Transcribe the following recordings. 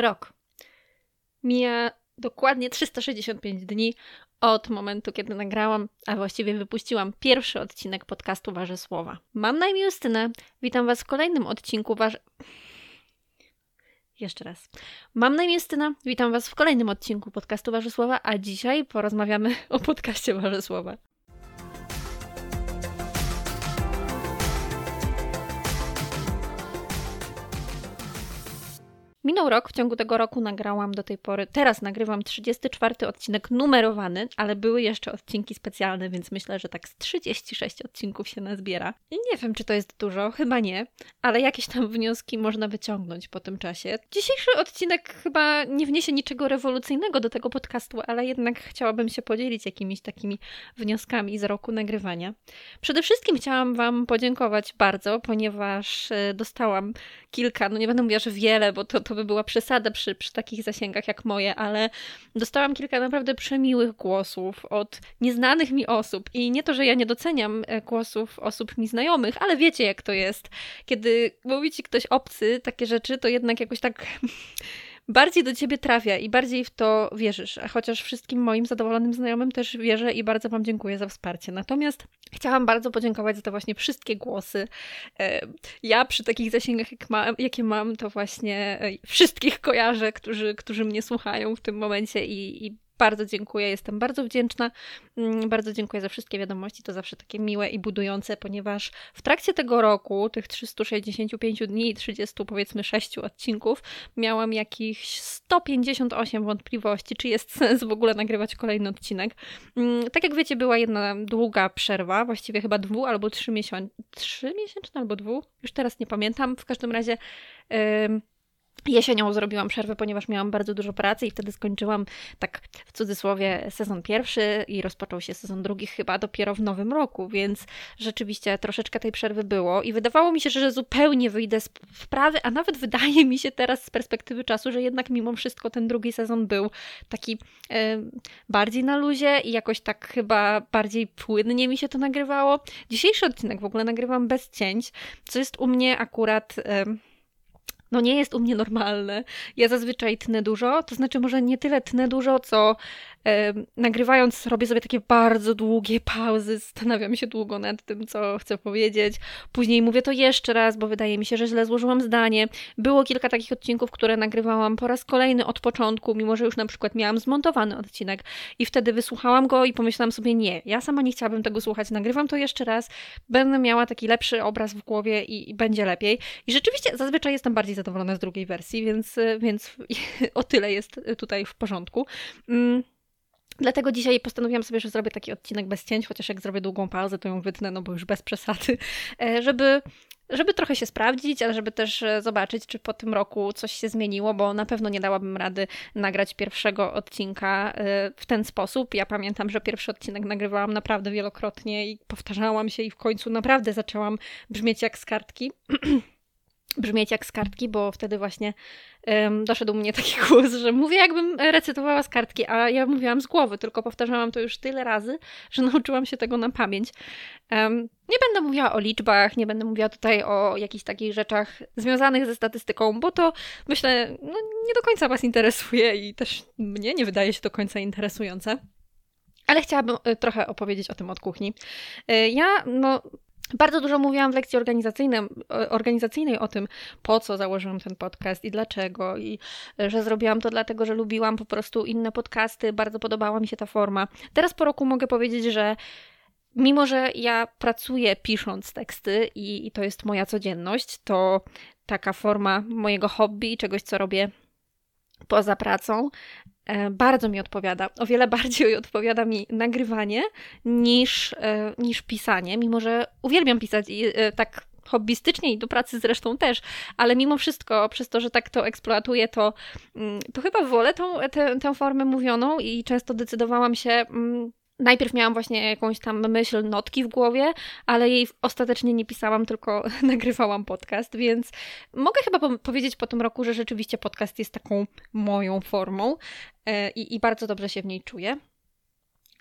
Rok. Mija dokładnie 365 dni od momentu, kiedy nagrałam, a właściwie wypuściłam pierwszy odcinek podcastu Wasze Słowa. Mam na imię Justyna. Witam Was w kolejnym odcinku Wasze... Jeszcze raz. Mam na imię Justyna. Witam Was w kolejnym odcinku podcastu Wasze Słowa, a dzisiaj porozmawiamy o podcaście Wasze Minął rok, w ciągu tego roku nagrałam do tej pory, teraz nagrywam 34 odcinek numerowany, ale były jeszcze odcinki specjalne, więc myślę, że tak z 36 odcinków się nazbiera. I nie wiem, czy to jest dużo, chyba nie, ale jakieś tam wnioski można wyciągnąć po tym czasie. Dzisiejszy odcinek chyba nie wniesie niczego rewolucyjnego do tego podcastu, ale jednak chciałabym się podzielić jakimiś takimi wnioskami z roku nagrywania. Przede wszystkim chciałam Wam podziękować bardzo, ponieważ e, dostałam kilka, no nie będę mówiła, że wiele, bo to, to by była przesada przy, przy takich zasięgach jak moje, ale dostałam kilka naprawdę przemiłych głosów od nieznanych mi osób. I nie to, że ja nie doceniam e, głosów osób mi znajomych, ale wiecie jak to jest. Kiedy mówi ci ktoś obcy takie rzeczy, to jednak jakoś tak bardziej do ciebie trafia i bardziej w to wierzysz. Chociaż wszystkim moim zadowolonym znajomym też wierzę i bardzo Wam dziękuję za wsparcie. Natomiast chciałam bardzo podziękować za te właśnie wszystkie głosy. E, ja przy takich zasięgach, jak jakie mam, to właśnie e, wszystkich kojarzę, którzy, którzy mnie słuchają w tym momencie i, i bardzo dziękuję, jestem bardzo wdzięczna. Mm, bardzo dziękuję za wszystkie wiadomości, to zawsze takie miłe i budujące, ponieważ w trakcie tego roku, tych 365 dni i 30 powiedzmy 6 odcinków, miałam jakieś 158 wątpliwości, czy jest sens w ogóle nagrywać kolejny odcinek. Mm, tak jak wiecie, była jedna długa przerwa, właściwie chyba dwu albo trzy miesiące, trzy miesięczne albo dwu, już teraz nie pamiętam. W każdym razie. Yy, Jesienią zrobiłam przerwę, ponieważ miałam bardzo dużo pracy i wtedy skończyłam, tak w cudzysłowie, sezon pierwszy i rozpoczął się sezon drugi chyba dopiero w nowym roku, więc rzeczywiście troszeczkę tej przerwy było i wydawało mi się, że zupełnie wyjdę z wprawy, a nawet wydaje mi się teraz z perspektywy czasu, że jednak mimo wszystko ten drugi sezon był taki e, bardziej na luzie i jakoś tak chyba bardziej płynnie mi się to nagrywało. Dzisiejszy odcinek w ogóle nagrywam bez cięć, co jest u mnie akurat... E, no nie jest u mnie normalne. Ja zazwyczaj tnę dużo, to znaczy może nie tyle tnę dużo, co nagrywając robię sobie takie bardzo długie pauzy, zastanawiam się długo nad tym, co chcę powiedzieć. Później mówię to jeszcze raz, bo wydaje mi się, że źle złożyłam zdanie. Było kilka takich odcinków, które nagrywałam po raz kolejny od początku, mimo że już na przykład miałam zmontowany odcinek i wtedy wysłuchałam go i pomyślałam sobie, nie, ja sama nie chciałabym tego słuchać, nagrywam to jeszcze raz, będę miała taki lepszy obraz w głowie i, i będzie lepiej. I rzeczywiście zazwyczaj jestem bardziej zadowolona z drugiej wersji, więc, więc o tyle jest tutaj w porządku. Mm. Dlatego dzisiaj postanowiłam sobie, że zrobię taki odcinek bez cięć, chociaż jak zrobię długą pauzę, to ją wytnę, no bo już bez przesady, e, żeby, żeby trochę się sprawdzić, ale żeby też e, zobaczyć, czy po tym roku coś się zmieniło, bo na pewno nie dałabym rady nagrać pierwszego odcinka e, w ten sposób. Ja pamiętam, że pierwszy odcinek nagrywałam naprawdę wielokrotnie i powtarzałam się i w końcu naprawdę zaczęłam brzmieć jak z kartki. brzmieć jak z kartki, bo wtedy właśnie um, doszedł mnie taki głos, że mówię jakbym recytowała z kartki, a ja mówiłam z głowy, tylko powtarzałam to już tyle razy, że nauczyłam się tego na pamięć. Um, nie będę mówiła o liczbach, nie będę mówiła tutaj o jakichś takich rzeczach związanych ze statystyką, bo to myślę, no, nie do końca Was interesuje i też mnie nie wydaje się do końca interesujące. Ale chciałabym e, trochę opowiedzieć o tym od kuchni. E, ja, no, bardzo dużo mówiłam w lekcji organizacyjnej, o tym, po co założyłam ten podcast i dlaczego, i że zrobiłam to dlatego, że lubiłam po prostu inne podcasty, bardzo podobała mi się ta forma. Teraz po roku mogę powiedzieć, że mimo, że ja pracuję pisząc teksty i, i to jest moja codzienność, to taka forma mojego hobby, czegoś, co robię poza pracą, E, bardzo mi odpowiada. O wiele bardziej odpowiada mi nagrywanie niż, e, niż pisanie, mimo że uwielbiam pisać i e, tak hobbystycznie i do pracy zresztą też, ale mimo wszystko, przez to, że tak to eksploatuję, to, mm, to chyba wolę tą, tę, tę formę mówioną i często decydowałam się mm, Najpierw miałam właśnie jakąś tam myśl, notki w głowie, ale jej ostatecznie nie pisałam, tylko nagrywałam podcast, więc mogę chyba po powiedzieć po tym roku, że rzeczywiście podcast jest taką moją formą e, i, i bardzo dobrze się w niej czuję.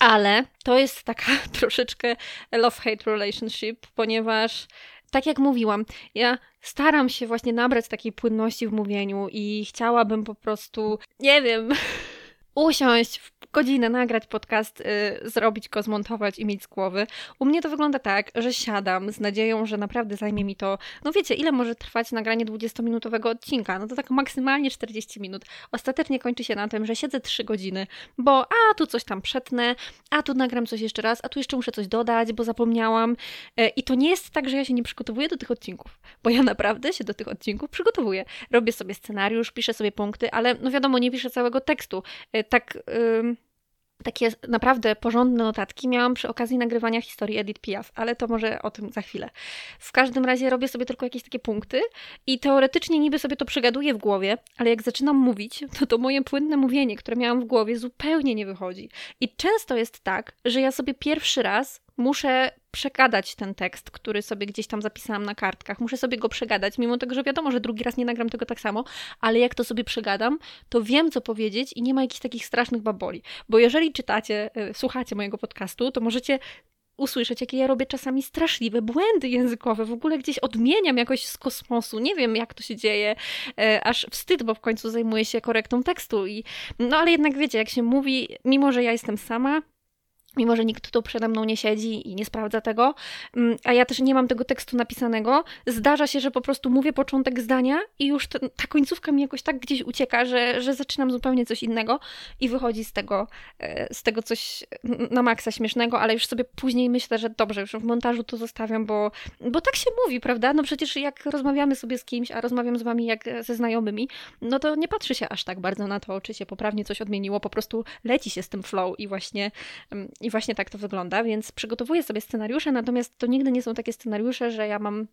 Ale to jest taka troszeczkę love-hate relationship, ponieważ tak jak mówiłam, ja staram się właśnie nabrać takiej płynności w mówieniu i chciałabym po prostu, nie wiem, usiąść w godzinę nagrać podcast, y, zrobić go, zmontować i mieć z głowy. U mnie to wygląda tak, że siadam z nadzieją, że naprawdę zajmie mi to, no wiecie, ile może trwać nagranie 20-minutowego odcinka? No to tak maksymalnie 40 minut. Ostatecznie kończy się na tym, że siedzę 3 godziny, bo a tu coś tam przetnę, a tu nagram coś jeszcze raz, a tu jeszcze muszę coś dodać, bo zapomniałam. Y, I to nie jest tak, że ja się nie przygotowuję do tych odcinków, bo ja naprawdę się do tych odcinków przygotowuję. Robię sobie scenariusz, piszę sobie punkty, ale no wiadomo, nie piszę całego tekstu. Y, tak takie naprawdę porządne notatki miałam przy okazji nagrywania historii Edith Piaf, ale to może o tym za chwilę. W każdym razie robię sobie tylko jakieś takie punkty i teoretycznie niby sobie to przegaduję w głowie, ale jak zaczynam mówić, to to moje płynne mówienie, które miałam w głowie, zupełnie nie wychodzi. I często jest tak, że ja sobie pierwszy raz muszę przegadać ten tekst, który sobie gdzieś tam zapisałam na kartkach. Muszę sobie go przegadać, mimo tego, że wiadomo, że drugi raz nie nagram tego tak samo, ale jak to sobie przegadam, to wiem, co powiedzieć i nie ma jakichś takich strasznych baboli. Bo jeżeli czytacie, y, słuchacie mojego podcastu, to możecie usłyszeć, jakie ja robię czasami straszliwe błędy językowe, w ogóle gdzieś odmieniam jakoś z kosmosu, nie wiem jak to się dzieje, e, aż wstyd, bo w końcu zajmuję się korektą tekstu i no ale jednak wiecie, jak się mówi, mimo że ja jestem sama, mimo że nikt tu przede mną nie siedzi i nie sprawdza tego, mm, a ja też nie mam tego tekstu napisanego, zdarza się, że po prostu mówię początek zdania i już ta, ta końcówka mi jakoś tak gdzieś ucieka, że, że zaczynam zupełnie coś innego i wychodzi z tego, e, z tego coś na maksa śmiesznego, ale już sobie później myślę, że dobrze, już w montażu to zostawiam, bo, bo tak się mówi, prawda? No przecież jak rozmawiamy sobie z kimś, a rozmawiam z wami jak ze znajomymi, no to nie patrzy się aż tak bardzo na to, czy się poprawnie coś odmieniło, po prostu leci się z tym flow i właśnie mm, i właśnie tak to wygląda, więc przygotowuję sobie scenariusze, natomiast to nigdy nie są takie scenariusze, że ja mam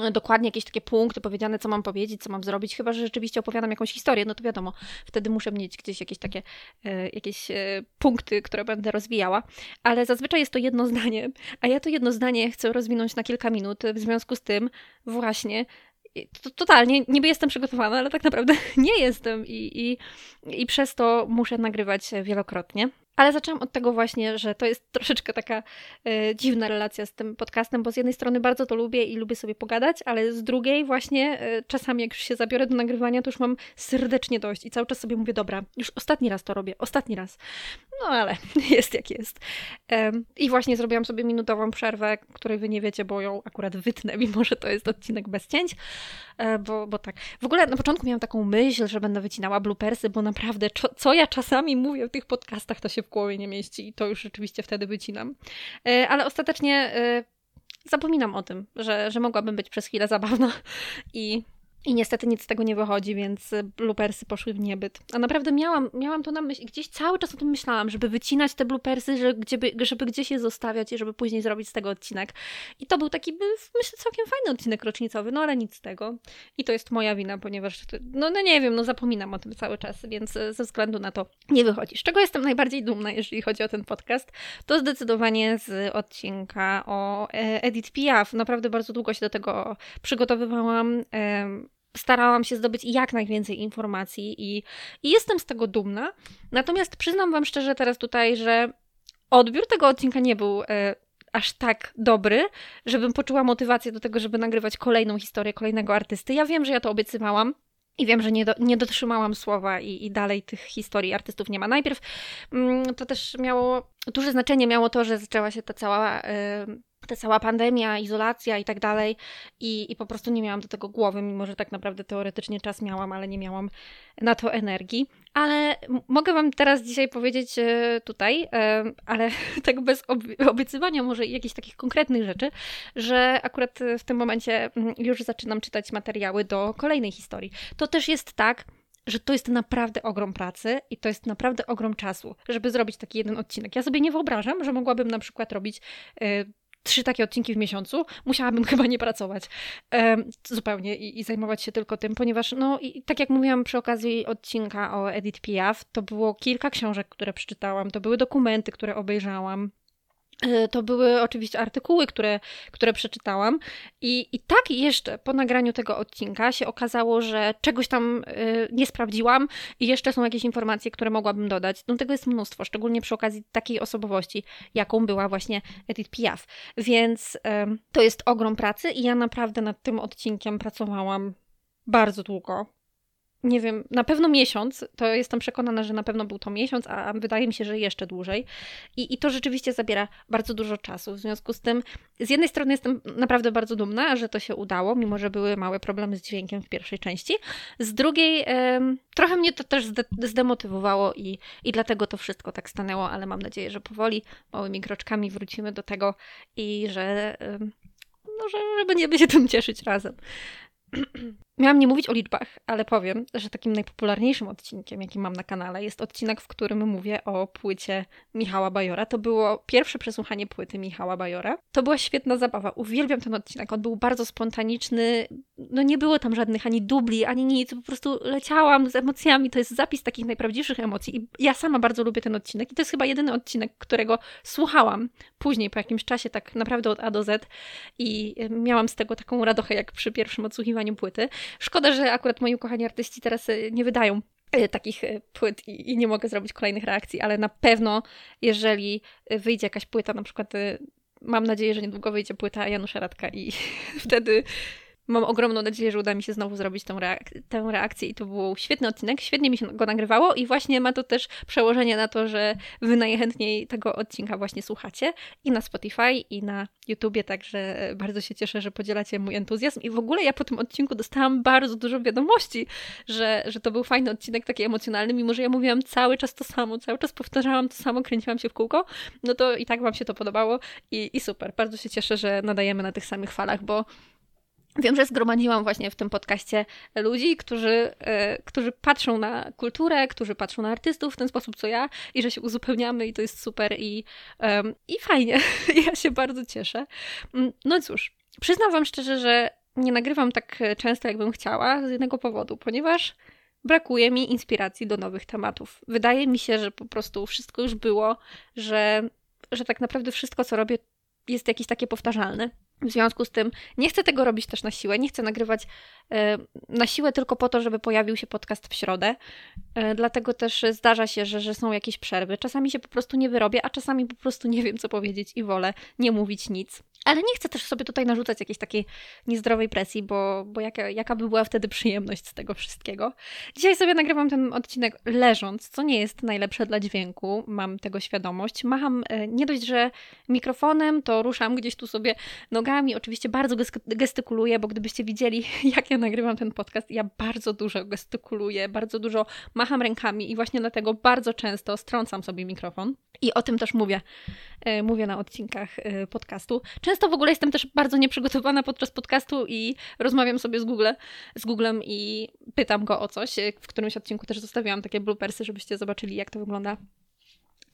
e, dokładnie jakieś takie punkty powiedziane, co mam powiedzieć, co mam zrobić, chyba że rzeczywiście opowiadam jakąś historię, no to wiadomo, wtedy muszę mieć gdzieś jakieś takie e, jakieś e, punkty, które będę rozwijała, ale zazwyczaj jest to jedno zdanie, a ja to jedno zdanie chcę rozwinąć na kilka minut, w związku z tym właśnie to, totalnie, niby jestem przygotowana, ale tak naprawdę nie jestem i, i, i przez to muszę nagrywać wielokrotnie. Ale zaczęłam od tego właśnie, że to jest troszeczkę taka e, dziwna relacja z tym podcastem, bo z jednej strony bardzo to lubię i lubię sobie pogadać, ale z drugiej właśnie e, czasami jak już się zabiorę do nagrywania, to już mam serdecznie dość i cały czas sobie mówię, dobra, już ostatni raz to robię, ostatni raz. No ale jest jak jest. E, I właśnie zrobiłam sobie minutową przerwę, której wy nie wiecie, bo ją akurat wytnę, mimo że to jest odcinek bez cięć, e, bo, bo tak. W ogóle na początku miałam taką myśl, że będę wycinała bloopersy, bo naprawdę co, co ja czasami mówię w tych podcastach, to się w głowie nie mieści i to już rzeczywiście wtedy wycinam. E, ale ostatecznie e, zapominam o tym, że, że mogłabym być przez chwilę zabawna i i niestety nic z tego nie wychodzi, więc bloopersy poszły w niebyt. A naprawdę miałam, miałam to na myśli, gdzieś cały czas o tym myślałam, żeby wycinać te bloopersy, żeby, żeby gdzieś je zostawiać i żeby później zrobić z tego odcinek. I to był taki, myślę, całkiem fajny odcinek rocznicowy, no ale nic z tego. I to jest moja wina, ponieważ, no, no nie wiem, no zapominam o tym cały czas, więc ze względu na to nie wychodzi. Z czego jestem najbardziej dumna, jeżeli chodzi o ten podcast, to zdecydowanie z odcinka o e, Edith Piaf. Naprawdę bardzo długo się do tego przygotowywałam starałam się zdobyć jak najwięcej informacji i, i jestem z tego dumna. Natomiast przyznam Wam szczerze teraz tutaj, że odbiór tego odcinka nie był e, aż tak dobry, żebym poczuła motywację do tego, żeby nagrywać kolejną historię kolejnego artysty. Ja wiem, że ja to obiecywałam. I wiem, że nie, do, nie dotrzymałam słowa i, i dalej tych historii artystów nie ma. Najpierw mm, to też miało, duże znaczenie miało to, że zaczęła się ta cała ta cała pandemia, izolacja i tak dalej, i, i po prostu nie miałam do tego głowy, mimo że tak naprawdę teoretycznie czas miałam, ale nie miałam na to energii. Ale mogę Wam teraz dzisiaj powiedzieć e, tutaj, e, ale tak bez obiecywania może jakichś takich konkretnych rzeczy, że akurat w tym momencie mm, już zaczynam czytać materiały do kolejnej historii. To też jest tak, że to jest naprawdę ogrom pracy i to jest naprawdę ogrom czasu, żeby zrobić taki jeden odcinek. Ja sobie nie wyobrażam, że mogłabym na przykład robić e, trzy takie odcinki w miesiącu, musiałabym chyba nie pracować zupełnie i, i, zajmować się tylko tym, ponieważ, no, i tak jak mówiłam przy okazji odcinka o Edith Piaf, to było kilka książek, które przeczytałam, to były dokumenty, które obejrzałam. E, to były oczywiście artykuły, które, które przeczytałam. I, I tak jeszcze po nagraniu tego odcinka się okazało, że czegoś tam y, nie sprawdziłam i jeszcze są jakieś informacje, które mogłabym dodać. No tego jest mnóstwo, szczególnie przy okazji takiej osobowości, jaką była właśnie Edith Piaf. Więc y, to jest ogrom pracy i ja naprawdę nad tym odcinkiem pracowałam bardzo długo nie wiem, na pewno miesiąc, to jestem przekonana, że na pewno był to miesiąc, a wydaje mi się, że jeszcze dłużej. I, I to rzeczywiście zabiera bardzo dużo czasu. W związku z tym, z jednej strony jestem naprawdę bardzo dumna, że to się udało, mimo że były małe problemy z dźwiękiem w pierwszej części. Z drugiej, trochę mnie to też zdemotywowało i, i dlatego to wszystko tak stanęło, ale mam nadzieję, że powoli, małymi kroczkami wrócimy do tego i że, no, że, że będziemy się tym cieszyć razem. Miałam nie mówić o liczbach, ale powiem, że takim najpopularniejszym odcinkiem, jaki mam na kanale, jest odcinek, w którym mówię o płycie Michała Bajora. To było pierwsze przesłuchanie płyty Michała Bajora. To była świetna zabawa. Uwielbiam ten odcinek. On był bardzo spontaniczny. No nie było tam żadnych ani dubli, ani nic. Po prostu leciałam z emocjami. To jest zapis takich najprawdziwszych emocji. I ja sama bardzo lubię ten odcinek. I to jest chyba jedyny odcinek, którego słuchałam później, po jakimś czasie, tak naprawdę od A do Z. I miałam z tego taką radochę, jak przy pierwszym odsłuchiwaniu płyty. Szkoda, że akurat moi ukochani artyści teraz e, nie wydają e, takich e, płyt i, i, nie mogę zrobić kolejnych reakcji, ale na pewno, jeżeli wyjdzie jakaś płyta, na przykład mam nadzieję, że niedługo wyjdzie płyta Janusza Radka i wtedy Mam ogromną nadzieję, że uda mi się znowu zrobić tę, reak- tę reakcję i to był świetny odcinek, świetnie mi się go nagrywało i właśnie ma to też przełożenie na to, że wy najchętniej tego odcinka właśnie słuchacie i na Spotify i na YouTubie, także bardzo się cieszę, że podzielacie mój entuzjazm. I w ogóle ja po tym odcinku dostałam bardzo dużo wiadomości, że, że to był fajny odcinek, taki emocjonalny, mimo że ja mówiłam cały czas to samo, cały czas powtarzałam to samo, kręciłam się w kółko, no to i tak wam się to podobało i, i super, bardzo się cieszę, że nadajemy na tych samych falach, bo Wiem, że zgromadziłam właśnie w tym podcaście ludzi, którzy, e, którzy patrzą na kulturę, którzy patrzą na artystów w ten sposób, co ja, i że się uzupełniamy, i to jest super i, i fajnie. ja się bardzo cieszę. Mm, no cóż, przyznam Wam szczerze, że nie nagrywam tak często, jakbym chciała, z jednego powodu, ponieważ brakuje mi inspiracji do nowych tematów. Wydaje mi się, że po prostu wszystko już było, że, że tak naprawdę wszystko, co robię, jest jakieś takie powtarzalne. W związku z tym nie chcę tego robić też na siłę, nie chcę nagrywać e, na siłę tylko po to, żeby pojawił się podcast w środę. E, dlatego też zdarza się, że, że są jakieś przerwy. Czasami się po prostu nie wyrobię, a czasami po prostu nie wiem, co powiedzieć i wolę nie mówić nic. Ale nie chcę też sobie tutaj narzucać jakiejś takiej niezdrowej presji, bo, bo jaka, jaka by była wtedy przyjemność z tego wszystkiego. Dzisiaj sobie nagrywam ten odcinek leżąc, co nie jest najlepsze dla dźwięku, mam tego świadomość. Macham e, nie dość, że mikrofonem, to ruszam gdzieś tu sobie nogami. Oczywiście bardzo gestykuluję, bo gdybyście widzieli, jak ja nagrywam ten podcast, ja bardzo dużo gestykuluję, bardzo dużo macham rękami i właśnie dlatego bardzo często strącam sobie mikrofon. I o tym też mówię, e, mówię na odcinkach e, podcastu. Często w ogóle jestem też bardzo nieprzygotowana podczas podcastu i rozmawiam sobie z, Google, z Googlem i pytam go o coś. W którymś odcinku też zostawiłam takie bloopersy, żebyście zobaczyli, jak to wygląda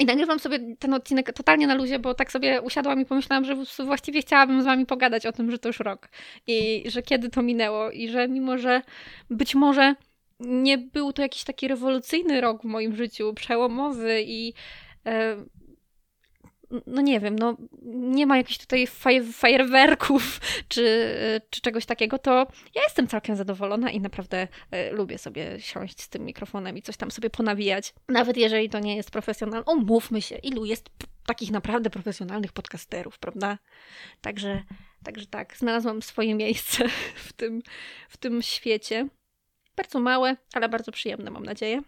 i nagrywam sobie ten odcinek totalnie na luzie, bo tak sobie usiadłam i pomyślałam, że właściwie chciałabym z wami pogadać o tym, że to już rok i że kiedy to minęło i że mimo, że być może nie był to jakiś taki rewolucyjny rok w moim życiu, przełomowy i e, no nie wiem, no nie ma jakichś tutaj fajerwerków czy, czy czegoś takiego, to ja jestem całkiem zadowolona i naprawdę y, lubię sobie siąść z tym mikrofonem i coś tam sobie ponawijać. Nawet jeżeli to nie jest profesjonalne. Umówmy się, ilu jest takich naprawdę profesjonalnych podcasterów, prawda? Także, także tak, znalazłam swoje miejsce w tym, w tym świecie. Bardzo małe, ale bardzo przyjemne, mam nadzieję.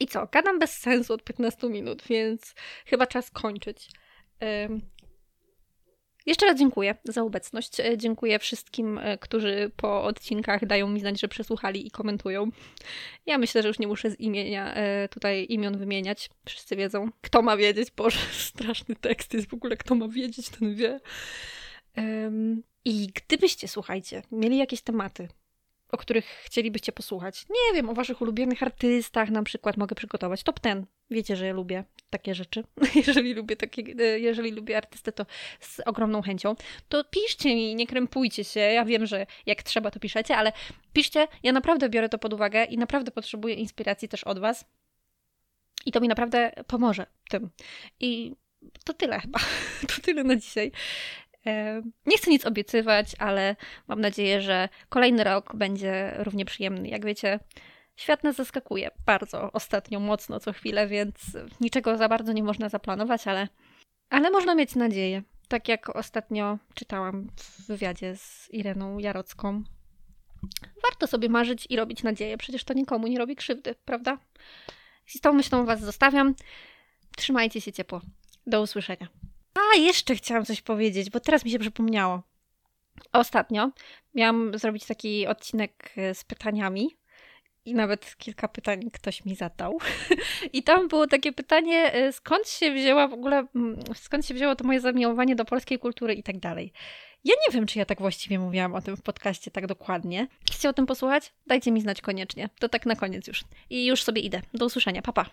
I co? Gadam bez sensu od 15 minut, więc chyba czas kończyć. Jeszcze raz dziękuję za obecność. E, dziękuję wszystkim, e, którzy po odcinkach dają mi znać, że przesłuchali i komentują. Ja myślę, że już nie muszę z imienia e, tutaj imion wymieniać. Wszyscy wiedzą. Kto ma wiedzieć? Boże, straszny tekst jest w ogóle. Kto ma wiedzieć, ten wie. I gdybyście, słuchajcie, mieli jakieś tematy, o których chcielibyście posłuchać. Nie wiem, o waszych ulubionych artystach na przykład mogę przygotować. Top ten. Wiecie, że ja lubię takie rzeczy. jeżeli lubię takie, e, jeżeli lubię artystę, to z ogromną chęcią. To piszcie mi, nie krępujcie się. Ja wiem, że jak trzeba, to piszecie, ale piszcie. Ja naprawdę biorę to pod uwagę i naprawdę potrzebuję inspiracji też od was. I to mi naprawdę pomoże tym. I to tyle chyba. To tyle na dzisiaj. Nie chcę nic obiecywać, ale mam nadzieję, że kolejny rok będzie równie przyjemny. Jak wiecie, świat nas zaskakuje bardzo ostatnio, mocno co chwilę, więc niczego za bardzo nie można zaplanować, ale, ale można mieć nadzieję. Tak jak ostatnio czytałam w wywiadzie z Ireną Jarocką. Warto sobie marzyć i robić nadzieję, przecież to nikomu nie robi krzywdy, prawda? I z tą myślą Was zostawiam. Trzymajcie się ciepło. Do usłyszenia. A, jeszcze chciałam coś powiedzieć, bo teraz mi się przypomniało. Ostatnio miałam zrobić taki odcinek e, z pytaniami i nawet kilka pytań ktoś mi zadał. I tam było takie pytanie, e, skąd się wzięła w ogóle, skąd się wzięło to moje zamiłowanie do polskiej kultury i tak dalej. Ja nie wiem, czy ja tak właściwie mówiłam o tym w podcaście tak dokładnie. Chcecie o tym posłuchać? Dajcie mi znać koniecznie. To tak na koniec już. I już sobie idę. Do usłyszenia. Papa. Pa.